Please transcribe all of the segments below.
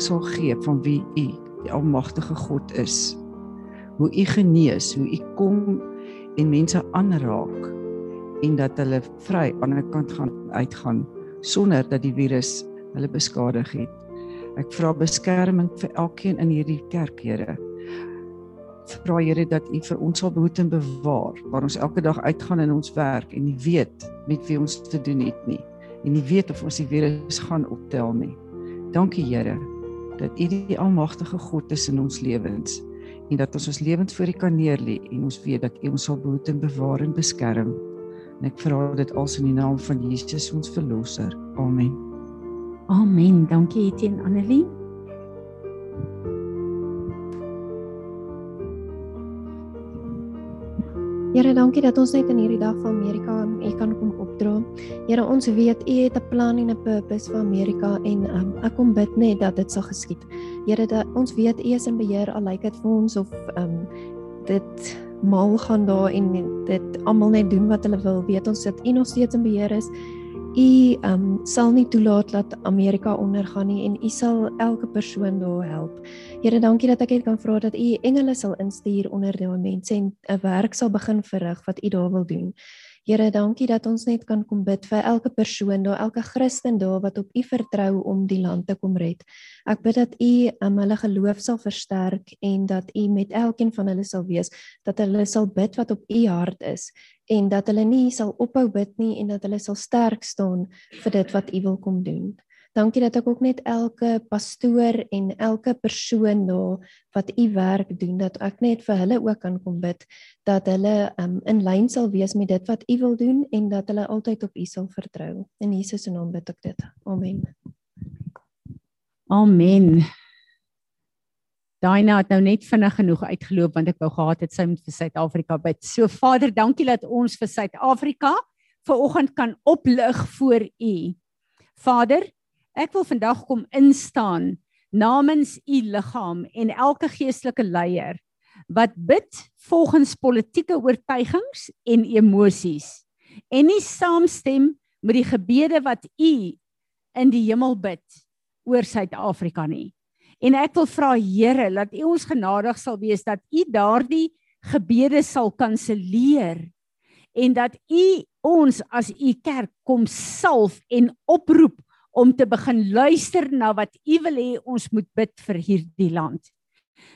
sal gee van wie U, die almagtige God is. Hoe U genees, hoe U kom en mense aanraak en dat hulle vry aan 'n kant gaan uitgaan sonder dat die virus hulle beskadig het. Ek vra beskerming vir elkeen in hierdie kerk, Here. Vra Here dat U vir ons sal behoed en bewaar waar ons elke dag uitgaan in ons werk en nie weet met wie ons te doen het nie en nie weet of ons die virus gaan optel nie. Dankie Here dat U die almagtige God is in ons lewens en dat ons ons lewens voor U kan neerlê en ons weet dat U ons sal behoed en bewaar en beskerm. En ek vra dit als in die naam van Jesus ons verlosser. Amen. Amen. Dankie Etienne Annelie. Here, dankie dat ons net in hierdie dag van Amerika aan U kan kom opdra. Here, ons weet U het 'n plan en 'n purpose vir Amerika en um, ek kom bid net dat dit sal geskied. Here, dat ons weet U is in beheer al lyk dit vir ons of um dit mal gaan daar en dit almal net doen wat hulle wil. Weet ons dat U nog steeds in beheer is U um sal nie toelaat dat Amerika ondergaan nie en U sal elke persoon daar help. Here, dankie dat ek net kan vra dat U engele sal instuur onder die mense en 'n werk sal begin verrig wat U daar wil doen. Here, dankie dat ons net kan kom bid vir elke persoon daar, elke Christen daar wat op U vertrou om die land te kom red. Ek bid dat U um, hulle geloof sal versterk en dat U met elkeen van hulle sal wees, dat hulle sal bid wat op U hart is en dat hulle nie sal ophou bid nie en dat hulle sal sterk staan vir dit wat U wil kom doen. Dankie dat ek ook net elke pastoor en elke persoon daar wat u werk doen dat ek net vir hulle ook kan kom bid dat hulle um, in lyn sal wees met dit wat u wil doen en dat hulle altyd op u sal vertrou. In Jesus se naam bid ek dit. Amen. Amen. Daina het nou net vinnig genoeg uitgeloop want ek wou gehad het sy moet vir Suid-Afrika bid. So Vader, dankie dat ons vir Suid-Afrika ver oggend kan oplig voor U. Vader, ek wil vandag kom instaan namens U liggaam en elke geestelike leier wat bid volgens politieke oortuigings en emosies en nie saamstem met die gebede wat U in die hemel bid oor Suid-Afrika nie. En ek wil vra Here dat U ons genadig sal wees dat U daardie gebede sal kanselleer en dat U ons as U kerk kom salf en oproep om te begin luister na wat U wil hê ons moet bid vir hierdie land.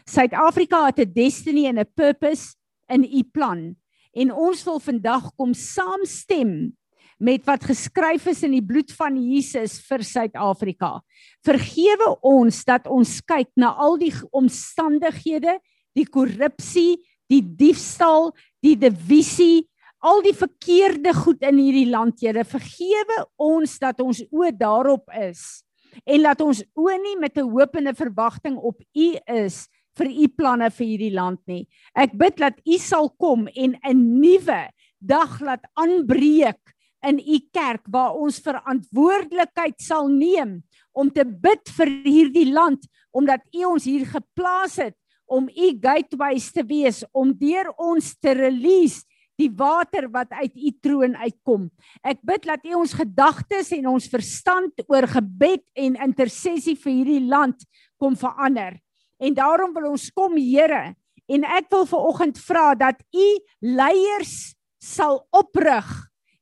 Suid-Afrika het 'n destiny en 'n purpose in U plan en ons wil vandag kom saamstem met wat geskryf is in die bloed van Jesus vir Suid-Afrika. Vergewe ons dat ons kyk na al die omstandighede, die korrupsie, die diefstal, die divisie, al die verkeerde goed in hierdie land, Here. Vergewe ons dat ons o daarop is en laat ons o nie met 'n hoop en 'n verwagting op U is vir U planne vir hierdie land nie. Ek bid dat U sal kom en 'n nuwe dag laat aanbreek in u kerk waar ons verantwoordelikheid sal neem om te bid vir hierdie land omdat u ons hier geplaas het om u gateways te wees om deur ons te release die water wat uit u troon uitkom. Ek bid dat u ons gedagtes en ons verstand oor gebed en intersessie vir hierdie land kom verander. En daarom wil ons kom Here en ek wil ver oggend vra dat u leiers sal oprig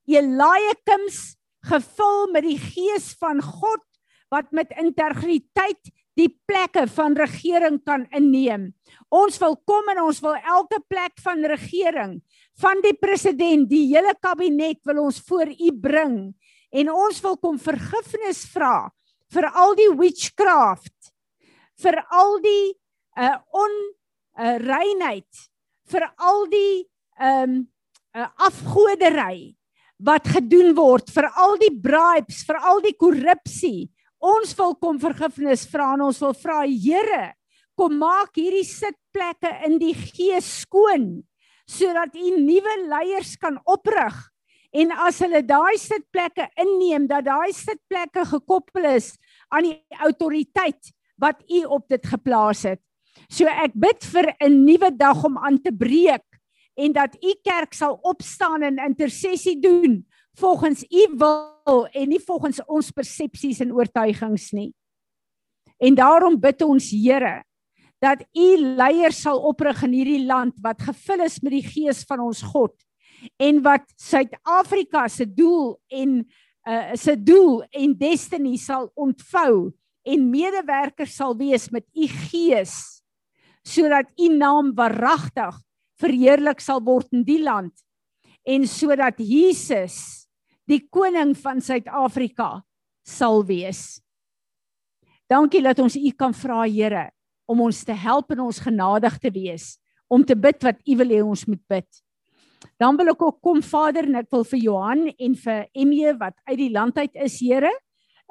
Eliakims gevul met die gees van God wat met integriteit die plekke van regering kan inneem. Ons wil kom en ons wil elke plek van regering, van die president, die hele kabinet wil ons voor u bring en ons wil kom vergifnis vra vir al die witchcraft, vir al die uh on uh, reinheid, vir al die um uh, afgodery wat gedoen word vir al die bribes, vir al die korrupsie. Ons wil kom vergifnis vra en ons wil vra Here, kom maak hierdie sitplekke in die gees skoon sodat u nuwe leiers kan oprig. En as hulle daai sitplekke inneem, dat daai sitplekke gekoppel is aan die autoriteit wat u op dit geplaas het. So ek bid vir 'n nuwe dag om aan te breek en dat u kerk sal opstaan en intersessie doen volgens u wil en nie volgens ons persepsies en oortuigings nie. En daarom bid ons Here dat u leiers sal oprig in hierdie land wat gevul is met die gees van ons God en wat Suid-Afrika se doel en uh se doel en destiny sal ontvou en medewerkers sal wees met u gees sodat u naam waaragtig verheerlik sal word in die land en sodat Jesus die koning van Suid-Afrika sal wees. Dankie dat ons U kan vra Here om ons te help en ons genadig te wees om te bid wat U wil hê ons moet bid. Dan wil ek ook kom Vader en ek wil vir Johan en vir Emie wat uit die land uit is Here,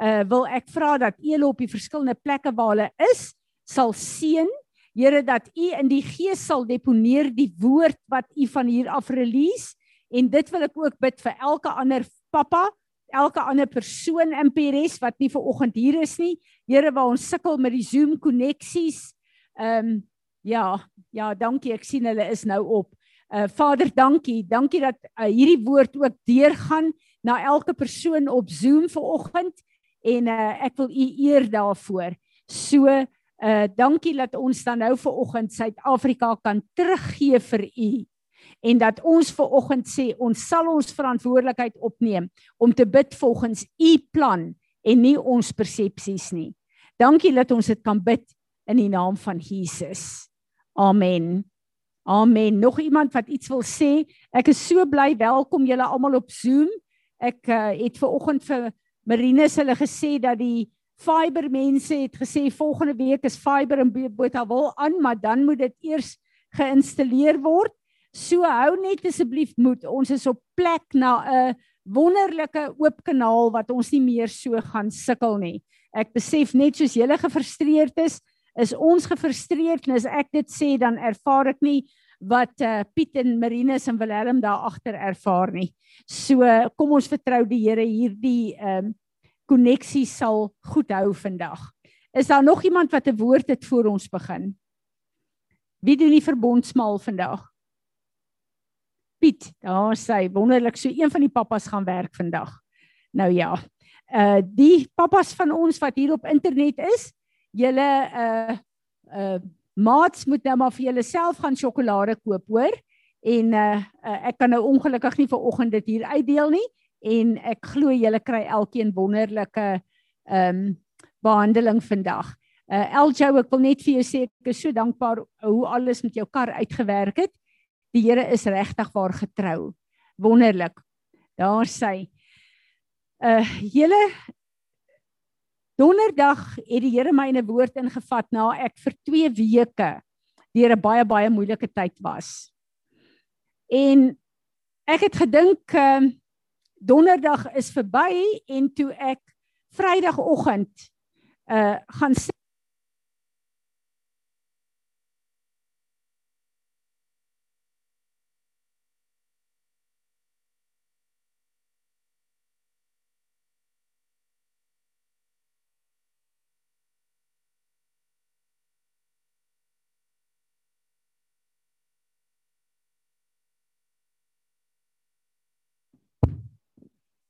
uh wil ek vra dat U hulle op die verskillende plekke waar hulle is sal seën. Here dat U in die gees sal deponeer die woord wat U van hier af release en dit wil ek ook bid vir elke ander pappa, elke ander persoon in Peres wat nie ver oggend hier is nie. Here waar ons sukkel met die Zoom koneksies. Ehm um, ja, ja, dankie. Ek sien hulle is nou op. Uh Vader, dankie. Dankie dat uh, hierdie woord ook deurgaan na elke persoon op Zoom ver oggend en uh ek wil u eer daarvoor. So uh dankie dat ons dan nou ver oggend Suid-Afrika kan teruggee vir u en dat ons ver oggend sê ons sal ons verantwoordelikheid opneem om te bid volgens u plan en nie ons persepsies nie. Dankie dat ons dit kan bid in die naam van Jesus. Amen. Amen. Nog iemand wat iets wil sê? Ek is so bly welkom julle almal op Zoom. Ek uh, het ver oggend vir Marinus hulle gesê dat die fiber mense het gesê volgende week is fiber in Botawil aan, maar dan moet dit eers geïnstalleer word. So hou net asseblief moed. Ons is op plek na 'n wonderlike oop kanaal wat ons nie meer so gaan sukkel nie. Ek besef net soos julle gefrustreerd is, is ons gefrustreerd en as ek dit sê dan ervaar ek nie wat uh, Piet en Marinus en Willem daar agter ervaar nie. So kom ons vertrou die Here hierdie ehm um, koneksie sal goed hou vandag. Is daar nog iemand wat 'n woord het voor ons begin? Wie doen die verbondsmaal vandag? Piet, daar sê wonderlik so een van die pappas gaan werk vandag. Nou ja. Uh die pappas van ons wat hier op internet is, julle uh uh maats moet nou maar vir julle self gaan sjokolade koop, hoor? En uh, uh ek kan nou ongelukkig nie vir oggend dit hier uitdeel nie en ek glo julle kry elkeen wonderlike ehm um, behandeling vandag. Uh Eljo, ek wil net vir jou sê ek is so dankbaar hoe alles met jou kar uitgewerk het. Die Here is regtig waar getrou. Wonderlik. Daar sê uh julle Donderdag het die Here my in 'n woord ingevat na ek vir 2 weke deur 'n baie baie moeilike tyd was. En ek het gedink uh Donderdag is verby en toe ek Vrydagoggend uh gaan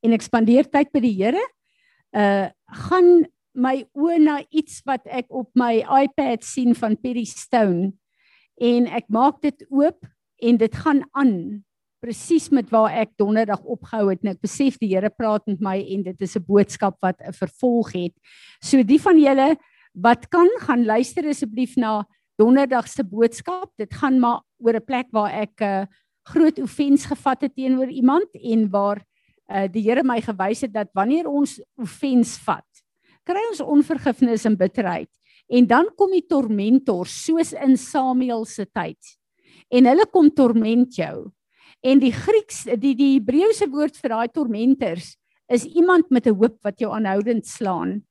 en ek spandeer tyd by die Here, uh gaan my oë na iets wat ek op my iPad sien van Perry Stone en ek maak dit oop en dit gaan aan presies met waar ek donderdag opgehou het en ek besef die Here praat met my en dit is 'n boodskap wat 'n vervolg het. So die van julle wat kan gaan luister asseblief na donderdag se boodskap. Dit gaan maar oor 'n plek waar ek 'n uh, groot offens gevat het teenoor iemand en waar uh, die Here my gewys het dat wanneer ons offens vat, kry ons onvergifnis en bitterheid. En dan kom die tormentors soos in Samuel se tyd. En hulle kom torment jou. En die Grieks, die die Hebreëse woord vir daai tormentors is iemand met 'n hoop wat jou aanhoudend slaan.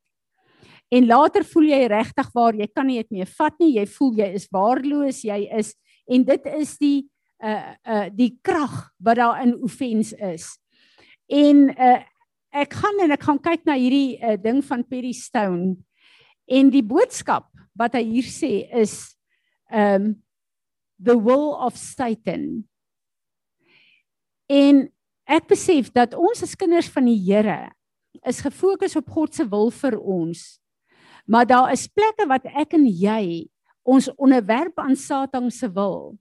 En later voel jy regtig waar jy kan nie dit meer vat nie. Jy voel jy is waardeloos, jy is en dit is die uh uh die krag wat daar in offens is. En uh, ek gaan en ek gaan kyk na hierdie uh, ding van Perry Stone. En die boodskap wat hy hier sê is um the will of Satan. En ek besef dat ons as kinders van die Here is gefokus op God se wil vir ons. Maar daar is plekke wat ek en jy ons onderwerp aan Satan se wil.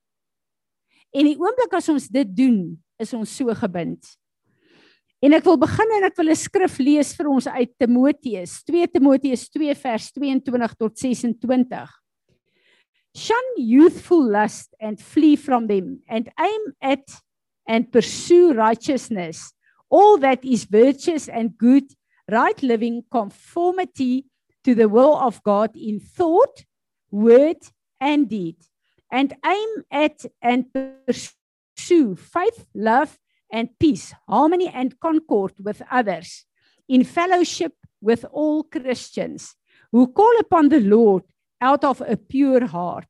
En die oomblik as ons dit doen, is ons so gebind. En ek wil begin en ek wil 'n skrif lees vir ons uit Timoteus, 2 Timoteus 2 vers 22 tot 26. Shun youthful lust and flee from them and aim at and pursue righteousness, all that is virtuous and good, right living, conformity to the will of God in thought, word, and deed, and aim at and pursue faith, love, and peace, harmony, and concord with others, in fellowship with all Christians who call upon the Lord out of a pure heart,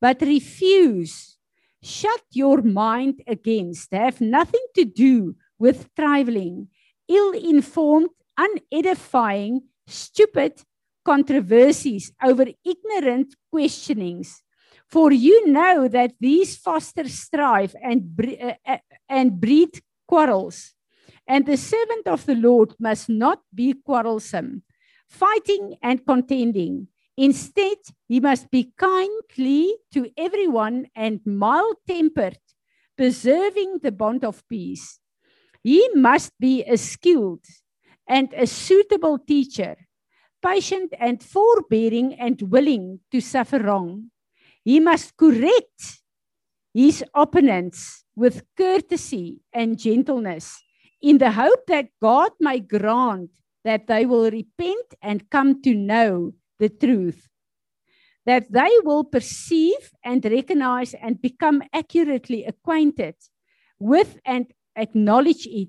but refuse, shut your mind against, have nothing to do with traveling, ill informed, unedifying, stupid controversies over ignorant questionings. For you know that these foster strife and, uh, and breed quarrels. And the servant of the Lord must not be quarrelsome, fighting and contending. Instead, he must be kindly to everyone and mild tempered, preserving the bond of peace. He must be a skilled and a suitable teacher, patient and forbearing and willing to suffer wrong. He must correct his opponents with courtesy and gentleness in the hope that God may grant that they will repent and come to know the truth. That they will perceive and recognize and become accurately acquainted with and acknowledge it,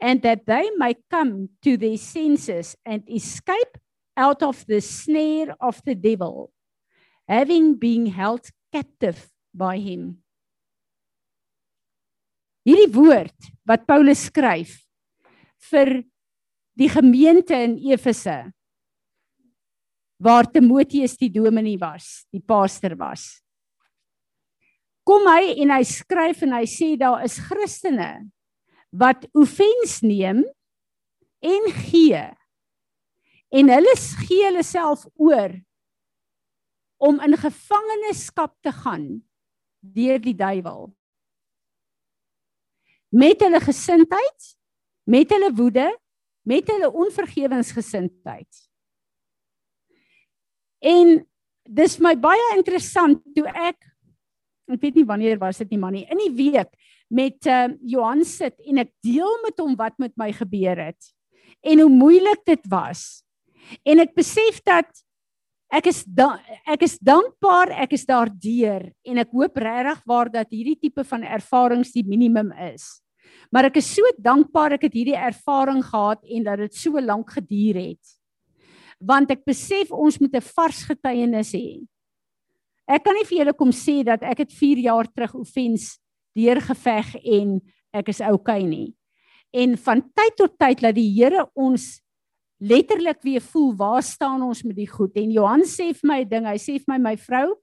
and that they may come to their senses and escape out of the snare of the devil, having been held captive by him. Hierdie woord wat Paulus skryf vir die gemeente in Efese waar Timoteus die dominee was, die pastor was. Kom hy en hy skryf en hy sê daar is Christene wat offens neem en gee. En hulle gee hulle self oor om in gevangenskap te gaan deur die duiwel. Met hulle gesindheid, met hulle woede, met hulle onvergewensgesindheid. En dis my baie interessant toe ek ek weet nie wanneer was dit nie man nie in die week met uh, Johan sit en ek deel met hom wat met my gebeur het en hoe moeilik dit was. En ek besef dat ek is da ek is dankbaar ek is daardeur en ek hoop regtig waar dat hierdie tipe van ervarings die minimum is. Maar ek is so dankbaar ek het hierdie ervaring gehad en dat dit so lank geduur het want ek besef ons moet 'n vars getuienis hê. Ek kan nie vir julle kom sê dat ek het 4 jaar terug offens deurgeveg en ek is okay nie. En van tyd tot tyd laat die Here ons letterlik weer voel waar staan ons met die goed en Johan sê vir my 'n ding, hy sê vir my my vrou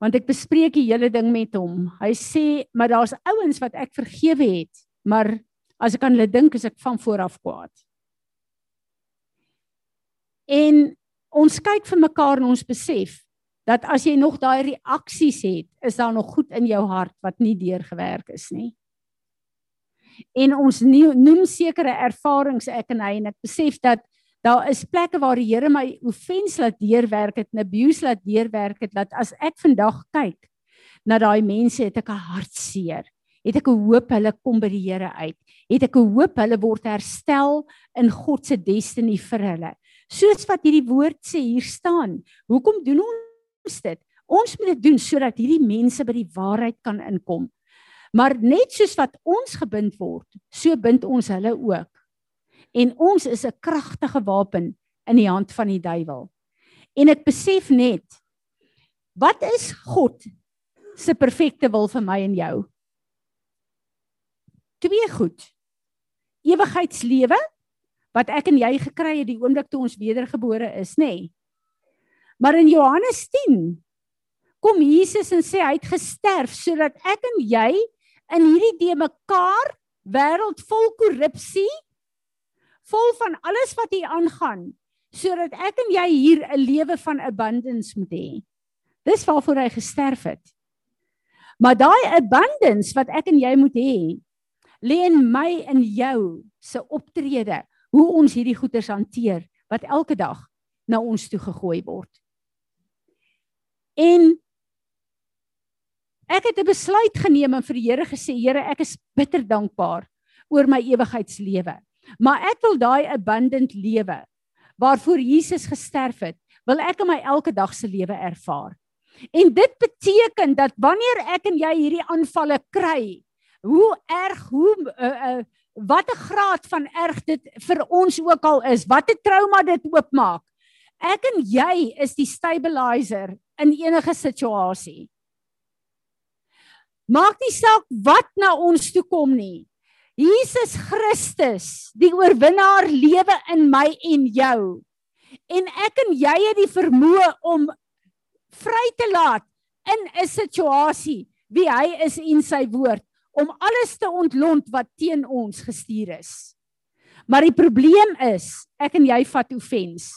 want ek bespreek die hele ding met hom. Hy sê maar daar's ouens wat ek vergewe het, maar as ek aan hulle dink is ek van voor af kwaad. En ons kyk vir mekaar en ons besef dat as jy nog daai reaksies het, is daar nog goed in jou hart wat nie deurgewerk is nie. En ons noem sekere ervarings ek en hy en ek besef dat daar is plekke waar die Here my offens laat deurwerk het, abuse laat deurwerk het dat as ek vandag kyk na daai mense het ek 'n hartseer. Het ek 'n hoop hulle kom by die Here uit. Het ek 'n hoop hulle word herstel in God se destiny vir hulle soos wat hierdie woord sê hier staan. Hoekom doen ons dit? Ons moet dit doen sodat hierdie mense by die waarheid kan inkom. Maar net soos wat ons gebind word, so bind ons hulle ook. En ons is 'n kragtige wapen in die hand van die duiwel. En ek besef net wat is God se perfekte wil vir my en jou? Twee goed. Ewigheidslewe wat ek en jy gekry het die oomblik toe ons wedergebore is, nê? Nee. Maar in Johannes 10 kom Jesus en sê hy het gesterf sodat ek en jy in hierdie de mekaar wêreld vol korrupsie, vol van alles wat hier aangaan, sodat ek en jy hier 'n lewe van abundance moet hê. Dis waarvoor hy gesterf het. Maar daai abundance wat ek en jy moet hê, lê in my en jou se optrede, hoe ons hierdie goeders hanteer wat elke dag na ons toe gegooi word. En ek het 'n besluit geneem en vir die Here gesê, Here, ek is bitter dankbaar oor my ewigheidslewe. Maar ek wil daai abundant lewe waarvoor Jesus gesterf het, wil ek in my elke dag se lewe ervaar. En dit beteken dat wanneer ek en jy hierdie aanvalle kry, hoe erg, hoe uh, uh, wat 'n graad van erg dit vir ons ook al is, wat 'n trauma dit oopmaak. Ek en jy is die stabilizer in enige situasie. Maak nie saak wat na ons toe kom nie. Jesus Christus, die oorwinnaar lewe in my en jou. En ek en jy het die vermoë om vry te laat in 'n situasie wie hy is en sy woord om alles te ontlont wat teen ons gestuur is. Maar die probleem is, ek en jy vat offens.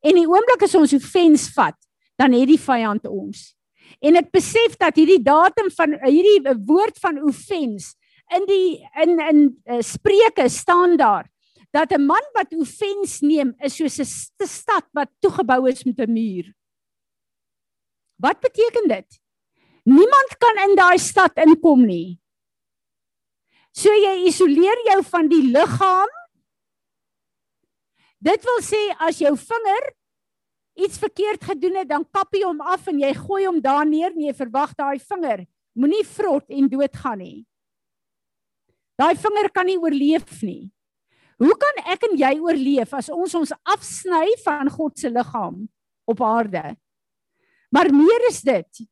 En die oomblik as ons offens vat, dan het die vyand ons. En ek besef dat hierdie datum van hierdie woord van offens in die in in uh, Spreuke staan daar dat 'n man wat offens neem is soos 'n stad wat toegebou is met 'n muur. Wat beteken dit? Niemand kan in daai stad inkom nie. So jy isoleer jou van die liggaam. Dit wil sê as jou vinger iets verkeerd gedoen het, dan kap jy hom af en jy gooi hom daar neer en jy verwag daai vinger moenie vrot en doodgaan nie. Daai vinger kan nie oorleef nie. Hoe kan ek en jy oorleef as ons ons afsny van God se liggaam op aarde? Maar meer is dit.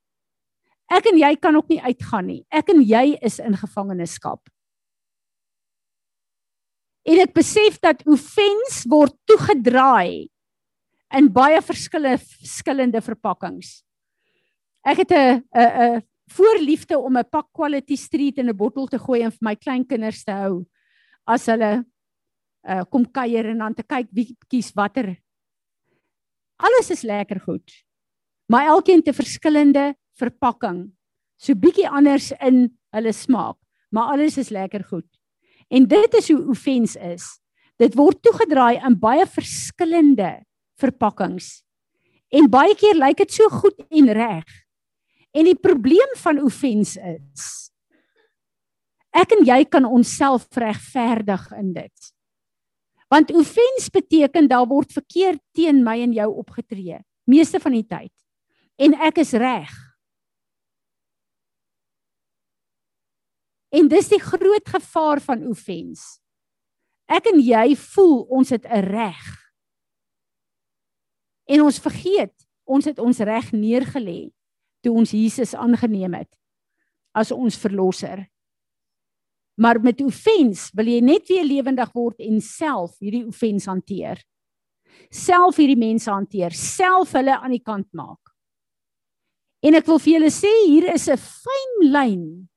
Ek en jy kan ook nie uitgaan nie. Ek en jy is in gevangenskap. En ek besef dat offens word toegedraai in baie verskillende verskillende verpakkings. Ek het 'n 'n 'n voorliefde om 'n pak quality street in 'n bottel te gooi en vir my kleinkinders te hou as hulle uh, kom kuier en dan te kyk wie kies watter. Alles is lekker goed. Maar elkeen te verskillende verpakking. So bietjie anders in hulle smaak, maar alles is lekker goed. En dit is hoe offens is. Dit word toegedraai in baie verskillende verpakkings. En baie keer lyk dit so goed en reg. En die probleem van offens is ek en jy kan onsself regverdig in dit. Want offens beteken daar word verkeerd teen my en jou opgetree, meeste van die tyd. En ek is reg. En dis die groot gevaar van offens. Ek en jy voel ons het 'n reg. En ons vergeet, ons het ons reg neergelê toe ons Jesus aangeneem het as ons verlosser. Maar met offens wil jy net weer lewendig word en self hierdie offens hanteer. Self hierdie mense hanteer, self hulle aan die kant maak. En ek wil vir julle sê hier is 'n fyn lyn.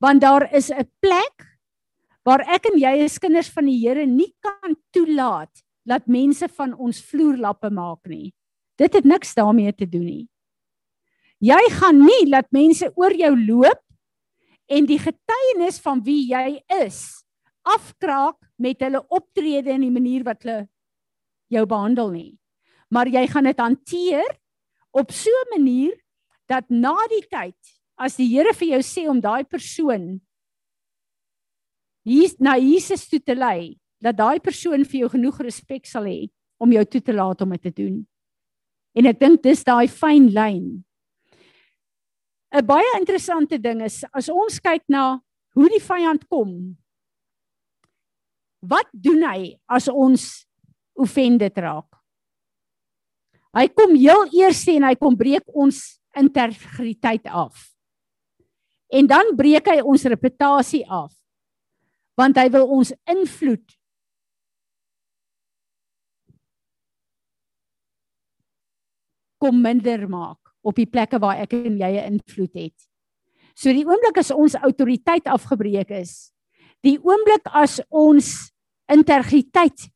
Want daar is 'n plek waar ek en jy as kinders van die Here nie kan toelaat dat mense van ons vloerlappe maak nie. Dit het niks daarmee te doen nie. Jy gaan nie laat mense oor jou loop en die getuienis van wie jy is afkraak met hulle optrede en die manier wat hulle jou behandel nie. Maar jy gaan dit hanteer op so 'n manier dat na die tyd as die Here vir jou sê om daai persoon hier na Jesus toe te lei, dat daai persoon vir jou genoeg respek sal hê om jou toe te laat om dit te doen. En ek dink dis daai fyn lyn 'n baie interessante ding is as ons kyk na hoe die vyand kom. Wat doen hy as ons offended raak? Hy kom heel eers en hy kom breek ons integriteit af. En dan breek hy ons reputasie af. Want hy wil ons invloed kom minder maak op die plekke waar ek en jy 'n invloed het. So die oomblik as ons autoriteit afgebreek is, die oomblik as ons integriteit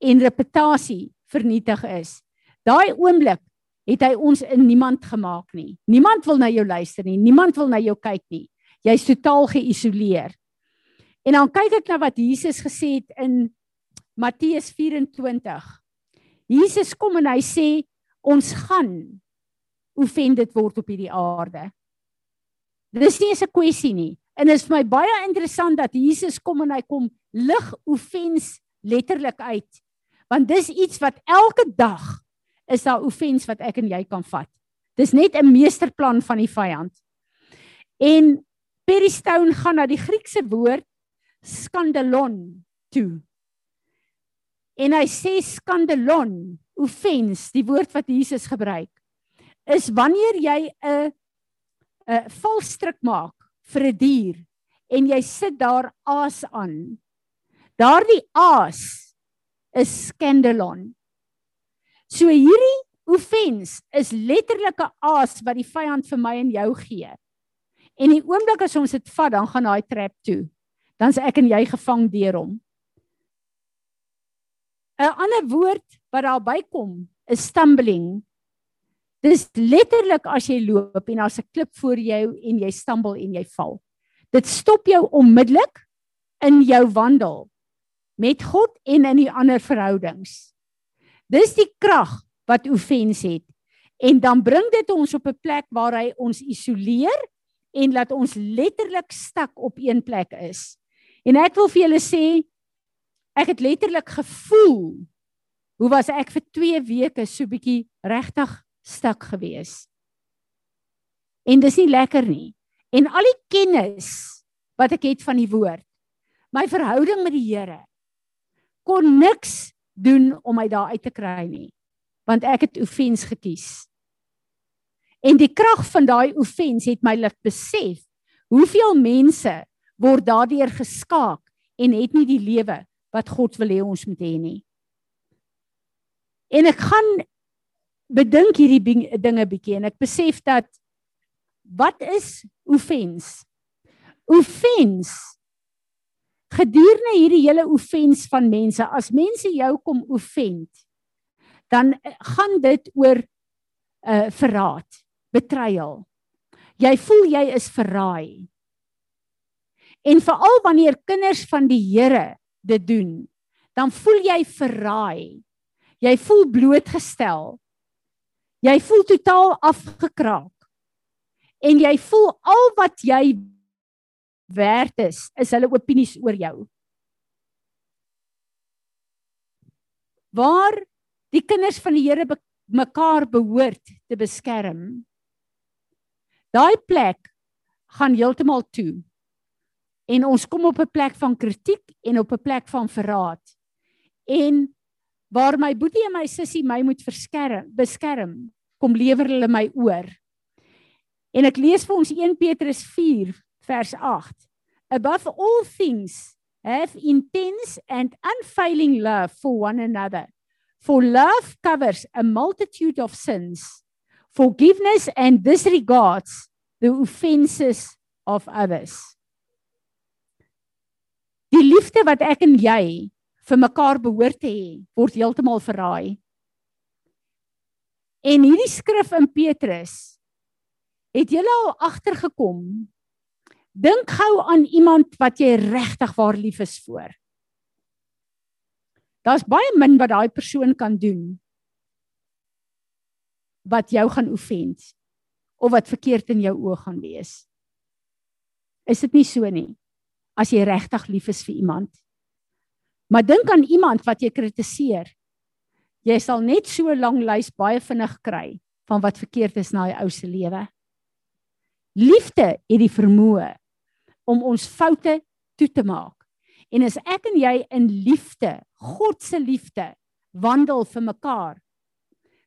en reputasie vernietig is, daai oomblik het hy ons in niemand gemaak nie. Niemand wil na jou luister nie, niemand wil na jou kyk nie. Jy's totaal geïsoleer. En dan kyk ek na wat Jesus gesê het in Matteus 24. Jesus kom en hy sê ons gaan offended word op hierdie aarde. Dis nie 'n kwessie nie. En dit is vir my baie interessant dat Jesus kom en hy kom lig offens letterlik uit. Want dis iets wat elke dag is daar offens wat ek en jy kan vat. Dis net 'n meesterplan van die vyand. En Peristone gaan na die Griekse woord skandalon toe. En hy sê skandalon, offens, die woord wat Jesus gebruik, is wanneer jy 'n 'n valstrik maak vir 'n dier en jy sit daar aas aan. Daardie aas is skandalon. So hierdie offens is letterlik 'n aas wat die vyand vir my en jou gee. En die oomblik as ons dit vat, dan gaan daai trap toe. Dan's ek en jy gevang deur hom. 'n Ander woord wat daar bykom is stumbling. Dis letterlik as jy loop en daar's 'n klip voor jou en jy stumble en jy val. Dit stop jou onmiddellik in jou wandel met God en in die ander verhoudings. Dis die krag wat offens het. En dan bring dit ons op 'n plek waar hy ons isoleer en laat ons letterlik stak op een plek is. En ek wil vir julle sê ek het letterlik gevoel hoe was ek vir 2 weke so bietjie regtig stak gewees. En dis nie lekker nie. En al die kennis wat ek het van die woord, my verhouding met die Here kon niks doen om my daar uit te kry nie want ek het offens gekies en die krag van daai offens het my laat besef hoeveel mense word daardeur geskaak en het nie die lewe wat God wil hê ons moet hê nie en ek gaan bedink hierdie dinge bietjie en ek besef dat wat is offens offens gedurende hierdie hele offens van mense, as mense jou kom offend, dan eh, gaan dit oor 'n uh, eh, verraad, betrayal. Jy voel jy is verraai. En veral wanneer kinders van die Here dit doen, dan voel jy verraai. Jy voel blootgestel. Jy voel totaal afgekraak. En jy voel al wat jy werd is, is hulle opinies oor jou. Waar die kinders van die Here be mekaar behoort te beskerm. Daai plek gaan heeltemal toe. En ons kom op 'n plek van kritiek en op 'n plek van verraad. En waar my boetie en my sussie my moet verskerm, beskerm, kom lewer hulle my oor. En ek lees vir ons 1 Petrus vers 8. Above all things, have intense and unfailing love for one another. For love covers a multitude of sins. Forgiveness and disregards the offenses of others. Die liefde wat ek en jy vir mekaar behoort te hê, word heeltemal verraai. En hierdie skrif in Petrus het julle al agtergekom Dink gou aan iemand wat jy regtig waar lief is vir. Daar's baie min wat daai persoon kan doen wat jou gaan offend of wat verkeerd in jou oë gaan wees. Is dit nie so nie? As jy regtig lief is vir iemand. Maar dink aan iemand wat jy kritiseer. Jy sal net so lank lys baie vinnig kry van wat verkeerd is na die ou se lewe. Liefde het die vermoë om ons foute toe te maak. En as ek en jy in liefde, God se liefde, wandel vir mekaar,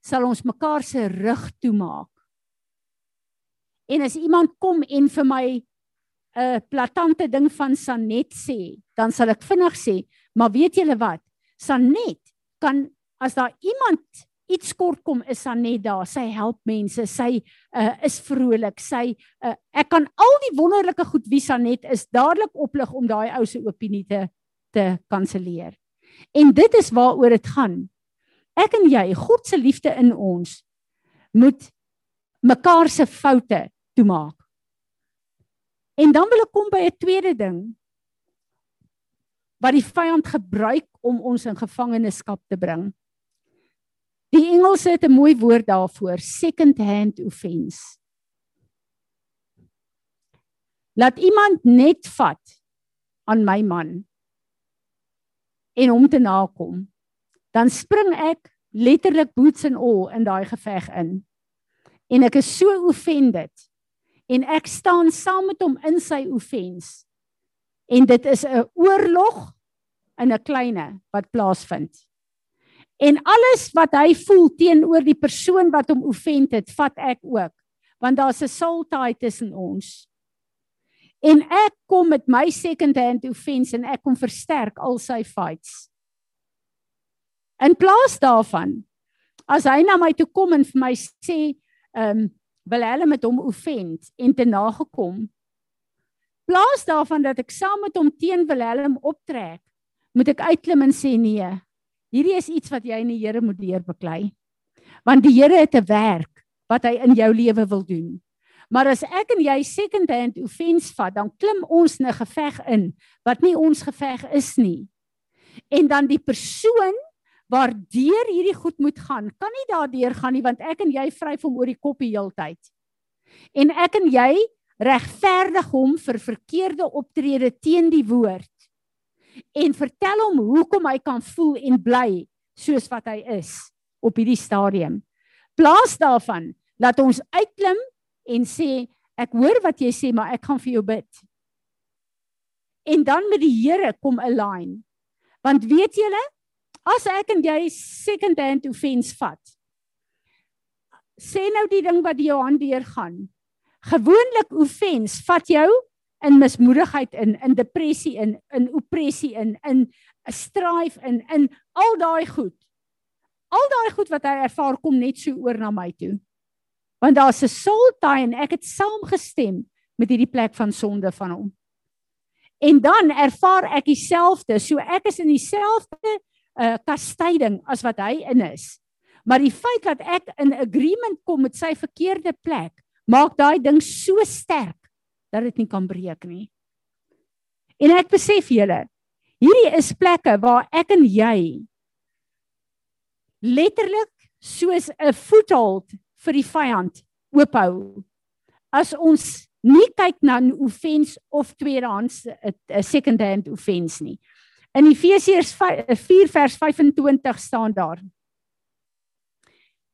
sal ons mekaar se rug toemaak. En as iemand kom en vir my 'n uh, platante ding van Sanet sê, dan sal ek vinnig sê, maar weet julle wat? Sanet kan as daar iemand iets kort kom is Sanet daar. Sy help mense. Sy uh, is vrolik. Sy uh, ek kan al die wonderlike goed wie Sanet is dadelik oplig om daai ou se opinie te te kanselleer. En dit is waaroor dit gaan. Ek en jy, God se liefde in ons moet mekaar se foute toemaak. En dan wil ek kom by 'n tweede ding wat die vyand gebruik om ons in gevangenskap te bring. Die Engelse het 'n mooi woord daarvoor, second hand offense. Laat iemand net vat aan my man en hom te nakom, dan spring ek letterlik boots and all in daai geveg in. En ek is so offended en ek staan saam met hom in sy offense. En dit is 'n oorlog in 'n kleine wat plaasvind. En alles wat hy voel teenoor die persoon wat hom offend het, vat ek ook, want daar's 'n soul tie tussen ons. En ek kom met my second hand offense en ek kom versterk al sy fights. In plaas daarvan as hy na my toe kom en vir my sê, ehm, um, wil hulle met hom offend en te nagekom. Plaas daarvan dat ek saam met hom teen Willem optrek, moet ek uitklim en sê nee. Hierdie is iets wat jy in die Here moet leer beklei. Want die Here het 'n werk wat hy in jou lewe wil doen. Maar as ek en jy second hand offense vat, dan klim ons 'n geveg in wat nie ons geveg is nie. En dan die persoon waardeur hierdie goed moet gaan, kan nie daardeur gaan nie want ek en jy vryf hom oor die kop die heeltyd. En ek en jy regverdig hom vir verkeerde optrede teen die woord. En vertel hom hoekom hy kan voel en bly soos wat hy is op hierdie stadium. Plaas daarvan dat ons uitklim en sê ek hoor wat jy sê maar ek gaan vir jou bid. En dan met die Here kom align. Want weet julle, As ek en jy second hand offense vat. Sê nou die ding wat jou hand deur gaan. Gewoonlik offense vat jou in mismoedigheid in in depressie in in opressie in in 'n strife in in al daai goed. Al daai goed wat hy ervaar kom net so oor na my toe. Want daar's 'n soul tie en ek het saamgestem met hierdie plek van sonde van hom. En dan ervaar ek dieselfde. So ek is in dieselfde uh, kastyding as wat hy in is. Maar die feit dat ek in agreement kom met sy verkeerde plek, maak daai ding so sterk dat dit nie kan breek nie. En ek besef julle, hierdie is plekke waar ek en jy letterlik soos 'n voethold vir die vyand oophou. As ons nie kyk na 'n offense of tweedehands 'n second hand offense nie. In Efesiërs 4 eh, vers 25 staan daar: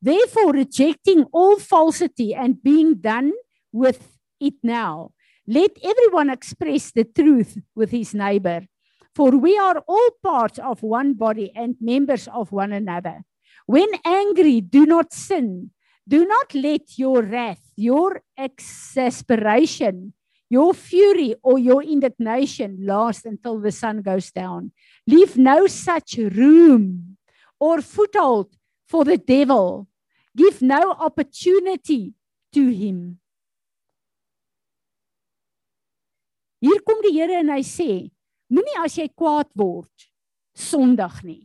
Therefore rejecting all falsity and being done with it now, let everyone express the truth with his neighbor, for we are all part of one body and members of one another. When angry, do not sin. Do not let your wrath, your exasperation, your fury or your indignation last until the sun goes down. Leave no such room or foothold for the devil. Give no opportunity to him. Hier kom die Here en hy sê, moenie as jy kwaad word sondig nie.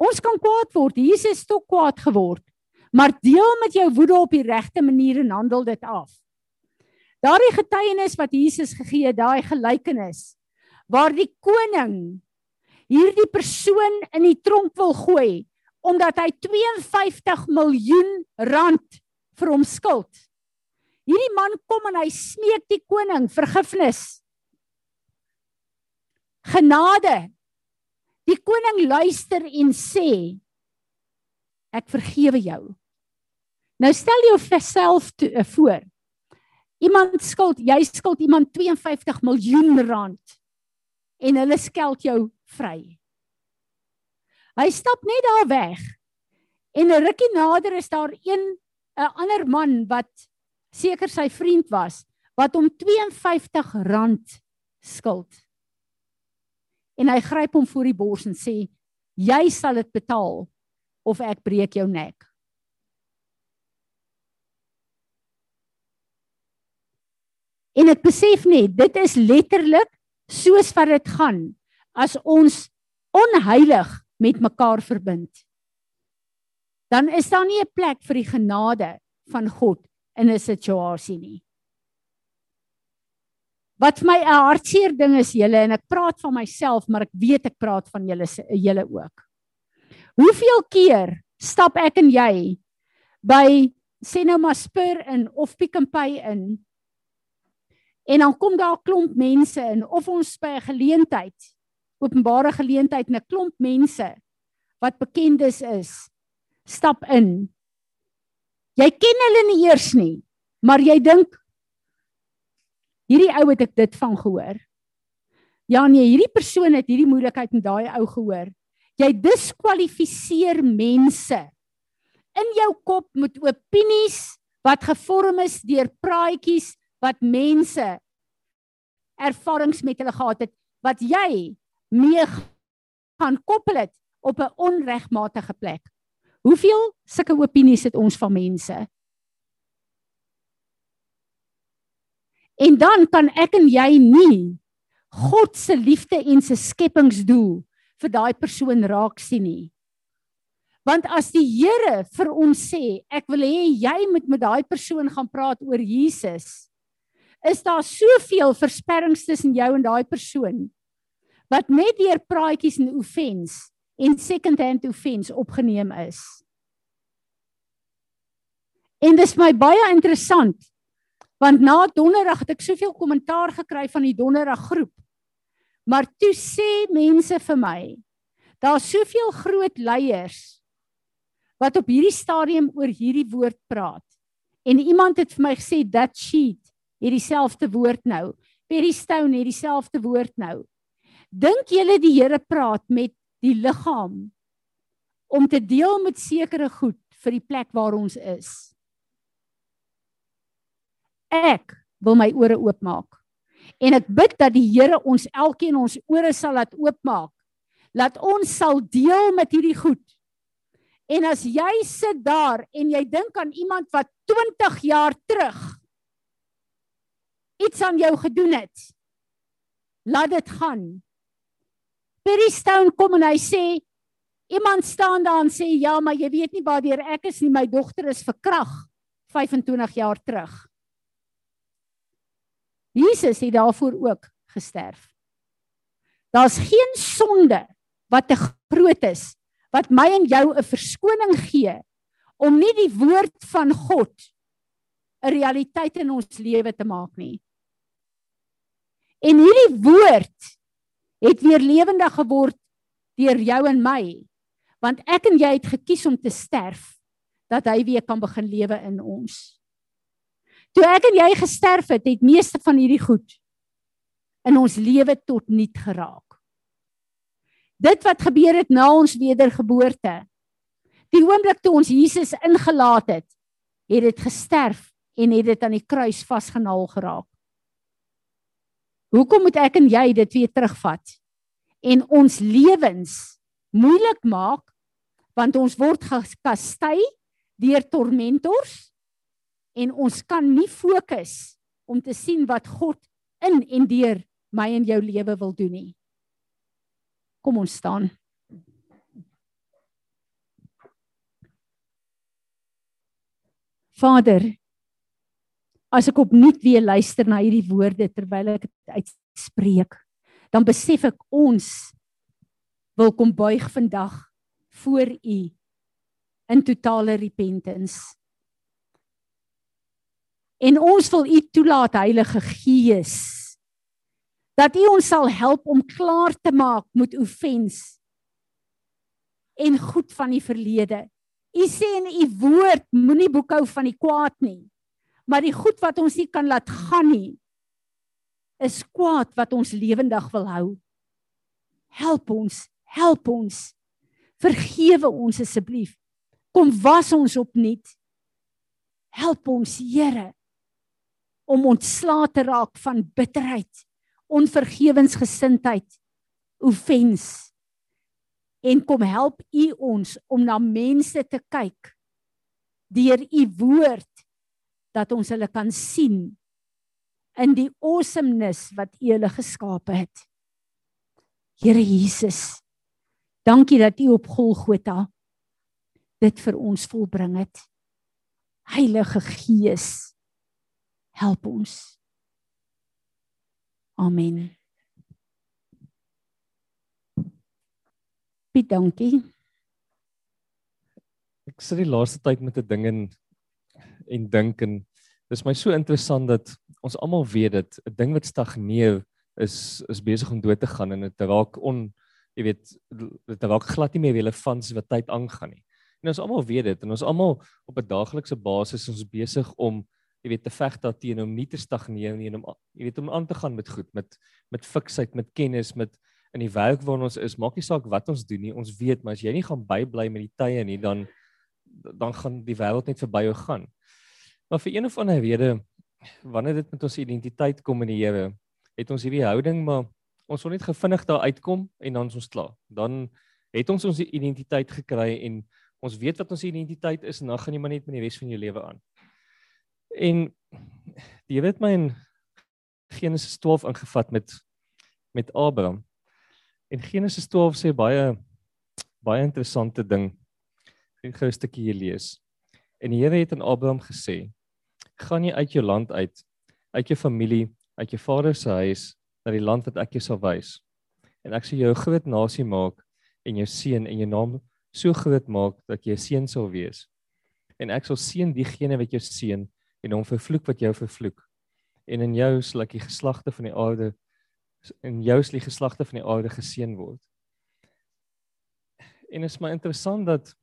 Ons kan kwaad word. Jesus het ook kwaad geword. Maar deel met jou woede op die regte manier en handel dit af. Daardie getuienis wat Jesus gegee het, daai gelykenis waar die koning hierdie persoon in die tronk wil gooi omdat hy 52 miljoen rand vir hom skuld. Hierdie man kom en hy smeek die koning vergifnis. Genade. Die koning luister en sê ek vergewe jou. Nou stel jou self uh, voor. Iemand skuld, jy skuld iemand 52 miljoen rand en hulle skeld jou vry. Hy stap net daar weg. En 'n rukkie nader is daar een 'n ander man wat seker sy vriend was wat hom R52 skuld. En hy gryp hom voor die bors en sê: "Jy sal dit betaal of ek breek jou nek." En ek besef net, dit is letterlik soos wat dit gaan as ons onheilig met mekaar verbind. Dan is daar nie 'n plek vir die genade van God in 'n situasie nie. Wat my 'n hartseer ding is julle en ek praat van myself, maar ek weet ek praat van julle julle ook. Hoeveel keer stap ek en jy by sê nou maar Spur in of Pick n Pay in en dan kom daar 'n klomp mense in of ons by 'n geleentheid openbare geleentheid en 'n klomp mense wat bekendes is stap in. Jy ken hulle nie eers nie, maar jy dink hierdie ou het ek dit van gehoor. Ja nee, hierdie persoon het hierdie moeilikheid met daai ou gehoor. Jy diskwalifiseer mense in jou kop met opinies wat gevorm is deur praatjies wat mense ervarings met hulle gehad het wat jy mee gaan koppel het op 'n onregmatige plek. Hoeveel sulke opinies het ons van mense? En dan kan ek en jy nie God se liefde en se skepingsdoel vir daai persoon raak sien nie. Want as die Here vir ons sê, ek wil hê jy moet met daai persoon gaan praat oor Jesus, is daar soveel versperrings tussen jou en daai persoon wat net deur praatjies en offense en second hand offense opgeneem is. En dis my baie interessant Want na donderdag het ek soveel kommentaar gekry van die donderdag groep. Maar toe sê mense vir my, daar's soveel groot leiers wat op hierdie stadium oor hierdie woord praat. En iemand het vir my gesê that sheet het dieselfde woord nou. Perry Stone het dieselfde woord nou. Dink julle die Here praat met die liggaam om te deel met sekere goed vir die plek waar ons is? ek wil my ore oopmaak. En ek bid dat die Here ons elkeen ons ore sal laat oopmaak. Laat ons sal deel met hierdie goed. En as jy sit daar en jy dink aan iemand wat 20 jaar terug iets aan jou gedoen het, laat dit gaan. Perry Stone kom en hy sê iemand staan daar en sê ja, maar jy weet nie waar ek is nie, my dogter is verkrag 25 jaar terug. Jesus het daarvoor ook gesterf. Daar's geen sonde wat te groot is wat my en jou 'n verskoning gee om nie die woord van God 'n realiteit in ons lewe te maak nie. En hierdie woord het weer lewendig geword deur jou en my want ek en jy het gekies om te sterf dat hy weer kan begin lewe in ons. Toe ek en jy gesterf het, het meeste van hierdie goed in ons lewe tot niet geraak. Dit wat gebeur het na ons wedergeboorte. Die oomblik toe ons Jesus ingelaat het, het dit gesterf en het dit aan die kruis vasgenaal geraak. Hoekom moet ek en jy dit weer terugvat en ons lewens moeilik maak want ons word gekastei deur tormentors en ons kan nie fokus om te sien wat God in en deur my en jou lewe wil doen nie. Kom ons staan. Vader, as ek opnuut weer luister na hierdie woorde terwyl ek dit uitspreek, dan besef ek ons wil kom buig vandag voor U in totale repentance. En ons wil U toelaat Heilige Gees dat U ons sal help om klaar te maak met offens en goed van die verlede. U sê in U woord moenie boekhou van die kwaad nie. Maar die goed wat ons nie kan laat gaan nie is kwaad wat ons lewendig wil hou. Help ons, help ons. Vergewe ons asseblief. Kom was ons opnuut. Help ons, Here om ontslae te raak van bitterheid, onvergewensgesindheid, offens. En kom help U ons om na mense te kyk deur U woord dat ons hulle kan sien in die awesomeness wat U hulle geskape het. Here Jesus, dankie dat U op Golgotha dit vir ons volbring het. Heilige Gees, help ons. Amen. Piet, dankie. Ek sit die laaste tyd met 'n ding en en dink en dis my so interessant dat ons almal weet dit 'n ding wat stagneer is is besig om dood te gaan en dit raak on jy weet dit raak glad nie meer relevant as wat tyd aangaan nie. En ons almal weet dit en ons almal op 'n daaglikse basis ons besig om jy weet te veg daarteen om nie te stagneer nie en om jy weet om aan te gaan met goed met met fiksheid met kennis met in die werk waar ons is maak nie saak wat ons doen nie ons weet maar as jy nie gaan bybly met die tye nie dan dan gaan die wêreld net verby jou gaan. Maar vir een of ander rede wanneer dit met ons identiteit kom in die Here, het ons hierdie houding maar ons wil net gevinnig daar uitkom en dan is ons klaar. Dan het ons ons identiteit gekry en ons weet wat ons identiteit is en dan gaan jy maar net met die res van jou lewe aan. En die Here het my in Genesis 12 ingevat met met Abraham. En Genesis 12 sê baie baie interessante ding Ek gaan 'n stukkie hier lees. En die Here het aan Abraham gesê: "Gaan jy uit jou land uit, uit jou familie, uit jou vader se huis na die land wat ek jou sal wys. En ek sal jou 'n groot nasie maak en jou seën en jou naam so groot maak dat jy 'n seën sal wees. En ek sal seën diegene wat jou seën en hom vervloek wat jou vervloek. En in jou sal ek die geslagte van die aarde in jou sal die geslagte van die aarde geseën word." En is my interessant dat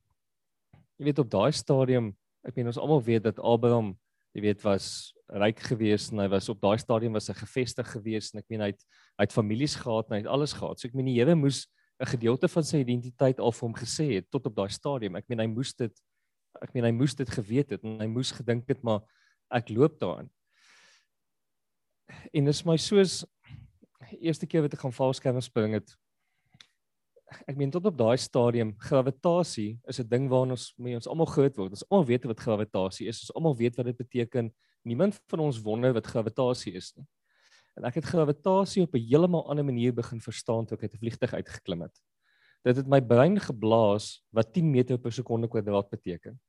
jy weet op daai stadium, ek meen ons almal weet dat Abraham, jy weet was ryk geweest en hy was op daai stadium was hy gevestig geweest en ek meen hy het hy het families gehad en hy het alles gehad. So ek meen die Here moes 'n gedeelte van sy identiteit al vir hom gesê het tot op daai stadium. Ek meen hy moes dit ek meen hy moes dit geweet het en hy moes gedink het maar ek loop daarin. En dit is my soos eerste keer wat ek gaan valskerm spring het ek meen tot op daai stadium gravitasie is 'n ding waarna ons mee ons almal groot word. Ons almal weet wat gravitasie is. Ons almal weet wat dit beteken. Niemand van ons wonder wat gravitasie is nie. En ek het gravitasie op 'n heeltemal ander manier begin verstaan toe ek uit 'n vliegtuig uitgeklim het. Dit het my brein geblaas wat 10 meter per sekonde kwadraat beteken.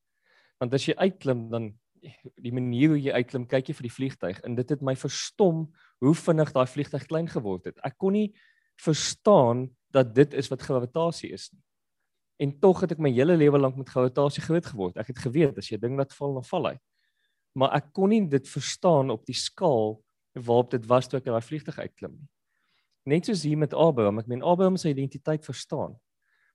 Want as jy uitklim dan die manier hoe jy uitklim, kyk jy vir die vliegtuig en dit het my verstom hoe vinnig daai vliegtuig klein geword het. Ek kon nie verstaan dat dit is wat gravitasie is nie. En tog het ek my hele lewe lank met gravitasie groot geword. Ek het geweet as jy ding laat val, dan val hy. Maar ek kon nie dit verstaan op die skaal waarop dit was toe ek in daai vliegtuig uitklim nie. Net soos hier met Abraham, ek meen Abraham se identiteit verstaan.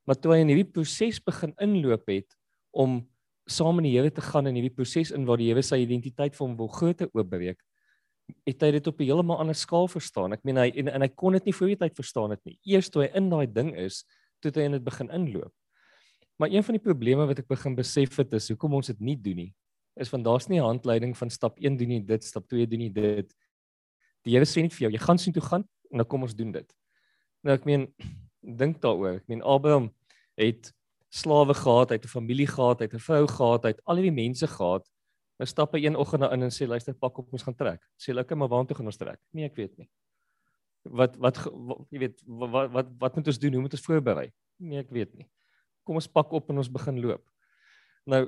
Maar toe hy in hierdie proses begin inloop het om saam met die Here te gaan in hierdie proses in waar die Here sy identiteit vir hom wil groter oopbreek, het hy dit op 'n heeltemal ander skaal verstaan. Ek meen hy en, en hy kon dit nie voor die tyd verstaan het nie. Eers toe hy in daai ding is, toe hy in dit begin inloop. Maar een van die probleme wat ek begin besef het is hoekom ons dit nie doen nie. Is want daar's nie 'n handleiding van stap 1 doen jy dit, stap 2 doen jy dit. Die Here sê net vir jou, jy gaan sien toe gaan en dan kom ons doen dit. Nou ek meen dink daaroor. Ek meen Abraham het slawe gehad, hy het 'n familie gehad, hy het 'n vrou gehad, hy het al hierdie mense gehad Nou stap hy een oggend daarin en sê luister pak op ons gaan trek. Sê lekker maar waartoe gaan ons trek? Nee, ek weet nie. Wat wat jy weet wat wat wat moet ons doen? Hoe moet ons voorberei? Nee, ek weet nie. Kom ons pak op en ons begin loop. Nou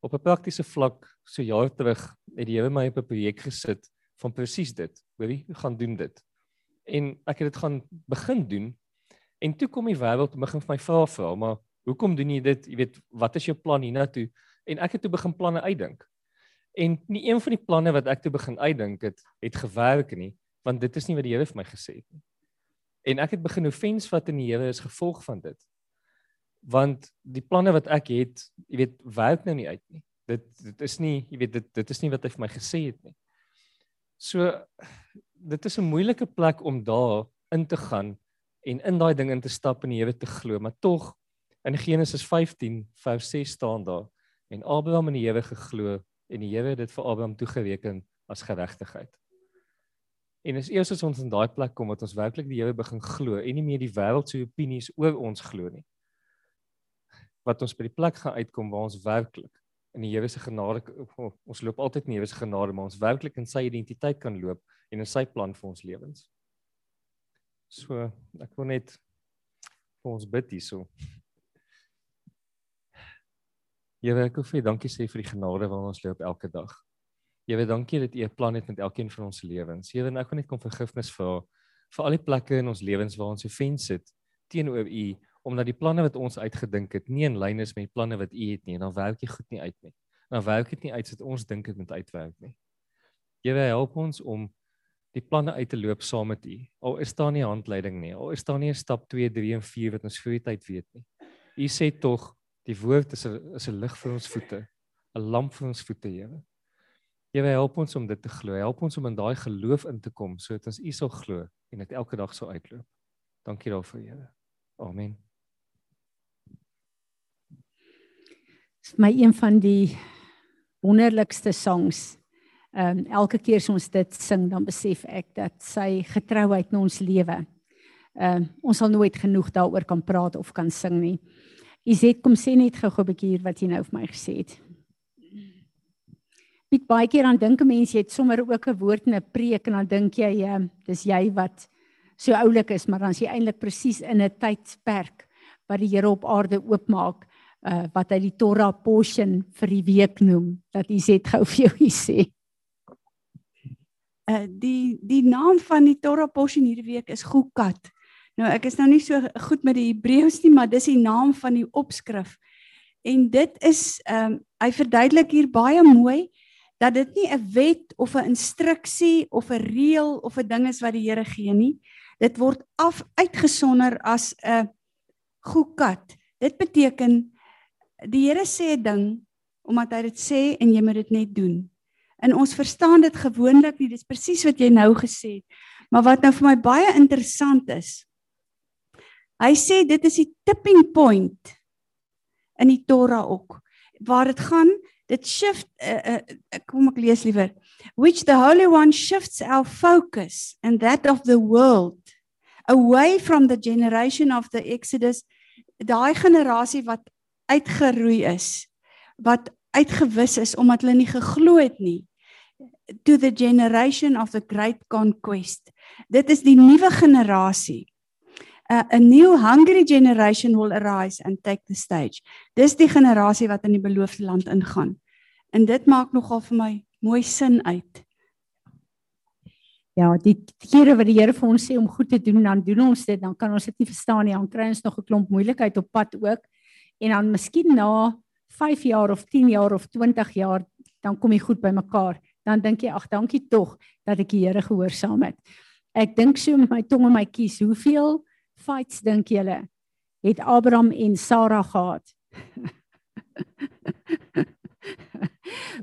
op 'n praktiese vlak so jaar terug het die Here my op 'n projek gesit van presies dit. Hoorie, gaan doen dit. En ek het dit gaan begin doen en toe kom die wêreld begin vir my vra vra, maar hoekom doen jy dit? Jy weet, wat is jou plan hiernatoe? En ek het toe begin planne uitdink. En nie een van die planne wat ek toe begin uitdink het, het gewerk nie, want dit is nie wat die Here vir my gesê het nie. En ek het begin offens vat in die Here is gevolg van dit. Want die planne wat ek het, jy weet, werk nou nie uit nie. Dit dit is nie, jy weet, dit dit is nie wat hy vir my gesê het nie. So dit is 'n moeilike plek om daar in te gaan en in daai ding in te stap en die Here te glo, maar tog in Genesis 15 vers 6 staan daar En Abraham in die Here geglo en die Here het dit vir Abraham toegereken as geregtigheid. En is eers as ons in daai plek kom wat ons werklik die Here begin glo en nie meer die wêreld se opinies oor ons glo nie. Wat ons by die plek gaan uitkom waar ons werklik in die Here se genade ons loop altyd in die Here se genade, maar ons werklik in sy identiteit kan loop en in sy plan vir ons lewens. So, ek wil net vir ons bid hierso. Here, ek wil vir dankie sê vir die genade wat ons loop elke dag. Here, dankie dat U 'n plan het met elkeen van ons lewens. Here, ek wil net kom vergifnis vra vir al die plekke in ons lewens waar ons offens het teenoor U omdat die planne wat ons uitgedink het nie in lyn is met die planne wat U het nie en dan werk dit goed nie uit nie. Dan werk dit nie uit soos ons dink dit moet uitwerk nie. Here help ons om die planne uit te loop saam met U. Al is daar nie handleiding nie, al is daar nie 'n stap 2, 3 en 4 wat ons vir die tyd weet nie. U sê tog die woord is 'n is 'n lig vir ons voete, 'n lamp vir ons voete, Here. Here help ons om dit te glo. Help ons om in daai geloof in te kom sodat ons U sal glo en dit elke dag sal uitloop. Dankie daarvoor, Here. Amen. is my een van die wonderlikste songs. Ehm um, elke keer as ons dit sing, dan besef ek dat sy getrouheid in ons lewe. Ehm um, ons sal nooit genoeg daaroor kan praat of kan sing nie. Izet kom sê net gou-gou 'n bietjie hier wat jy nou vir my gesê het. Piet baie keer aan dink 'n mens jy het sommer ook 'n woord in 'n preek en dan dink jy um, dis jy wat so oulik is, maar dan is jy eintlik presies in 'n tydperk wat die Here op aarde oopmaak uh wat hy die Torah portion vir die week noem dat sê gou vir jou sê. Uh die die naam van die Torah portion hierdie week is Gukat. Nou ek is nou nie so goed met die Hebreëus nie, maar dis die naam van die opskrif. En dit is ehm um, hy verduidelik hier baie mooi dat dit nie 'n wet of 'n instruksie of 'n reël of 'n ding is wat die Here gee nie. Dit word af uitgesonder as 'n Gukat. Dit beteken die Here sê 'n ding omdat hy dit sê en jy moet dit net doen. En ons verstaan dit gewoonlik nie, dis presies wat jy nou gesê het. Maar wat nou vir my baie interessant is. Hy sê dit is die tipping point in die Torah ook waar dit gaan dit shift uh, uh, kom ek lees liewer which the holy one shifts our focus and that of the world away from the generation of the exodus daai generasie wat uitgeroei is wat uitgewis is omdat hulle nie geglo het nie to the generation of the great conquest. Dit is die nuwe generasie a, new hungry generation will arise and take the stage dis die generasie wat in die beloofde land ingaan en dit maak nogal vir my mooi sin uit Ja, die kere wat die Here vir ons sê om goed te doen, dan doen ons dit, dan kan ons dit nie verstaan nie. Dan kry ons nog 'n klomp moeilikheid op pad ook en dan miskien na 5 jaar of 10 jaar of 20 jaar dan kom jy goed by mekaar. Dan dink jy ag dankie tog dat ek die Here gehoorsaam het. Ek dink so met my tong en my kies, hoeveel fights dink julle het Abraham en Sara gehad?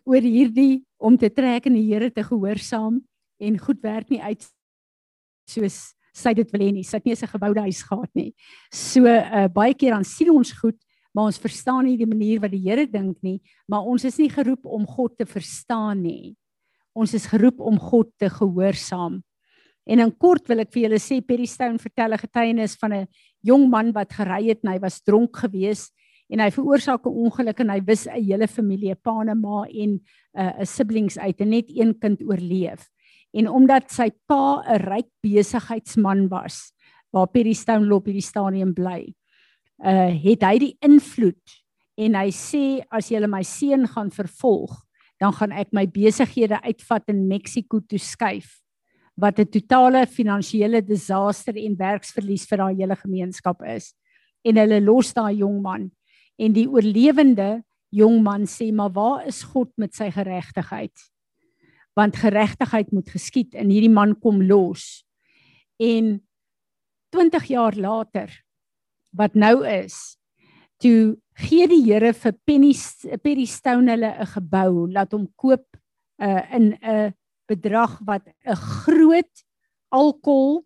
oor hierdie om te trek en die Here te gehoorsaam en goed werk nie uit soos sy dit wil hê nie. Sy het nie 'n geboude huis gehad nie. So uh, baie keer dan sien ons goed maar ons verstaan nie die manier wat die Here dink nie, maar ons is nie geroep om God te verstaan nie. Ons is geroep om God te gehoorsaam. En in kort wil ek vir julle sê Perry Stone vertel 'n getuienis van 'n jong man wat gery het en hy was dronk geweest en hy veroorsaak 'n ongeluk en hy wis 'n hele familie, pa en ma en uh, 'n uh, siblings uit en net een kind oorleef. En omdat sy pa 'n ryk besigheidsman was, waar Perry Stone loop hierdie stadium bly, uh het hy die invloed en hy sê as jy my seun gaan vervolg dan gaan ek my besighede uitvat in Mexiko toe skuif wat 'n totale finansiële disaster en werksverlies vir daai hele gemeenskap is. En hulle los daai jong man. En die oorlewende jong man sê maar waar is God met sy geregtigheid? Want geregtigheid moet geskied en hierdie man kom los. En 20 jaar later wat nou is toe gee die Here vir Penny Penny Stone hulle 'n gebou laat hom koop uh, in 'n bedrag wat 'n groot alkohol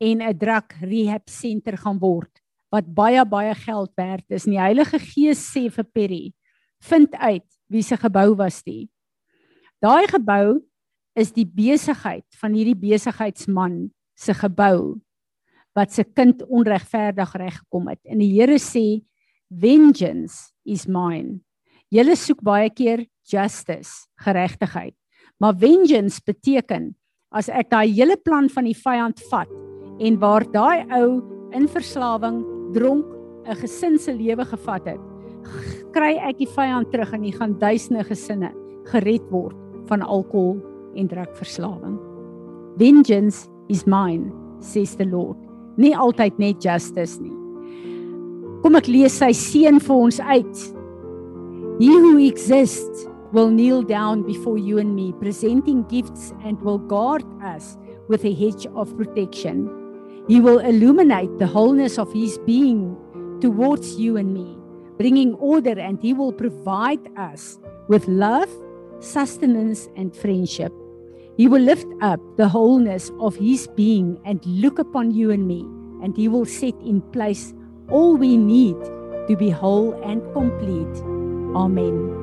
en 'n drug rehab center gaan word wat baie baie geld werd is die Heilige Gees sê vir Perry vind uit wie se gebou was dit daai gebou is die besigheid van hierdie besigheidsman se gebou wat se kind onregverdig reggekom het. En die Here sê vengeance is mine. Julle soek baie keer justice, geregtigheid. Maar vengeance beteken as ek daai hele plan van die vyand vat en waar daai ou in verslawing, dronk, 'n gesin se lewe gevat het, kry ek die vyand terug en hy gaan duisende gesinne gered word van alkohol en drugverslawing. Vengeance is mine, says the Lord. Nie altyd net justice nie. Kom ek lees sy seën vir ons uit. He who exists will kneel down before you and me, presenting gifts and will guard us with a hedge of protection. He will illuminate the wholeness of his being towards you and me, bringing order, and he will provide us with love, sustenance, and friendship. He will lift up the wholeness of his being and look upon you and me, and he will set in place all we need to be whole and complete. Amen.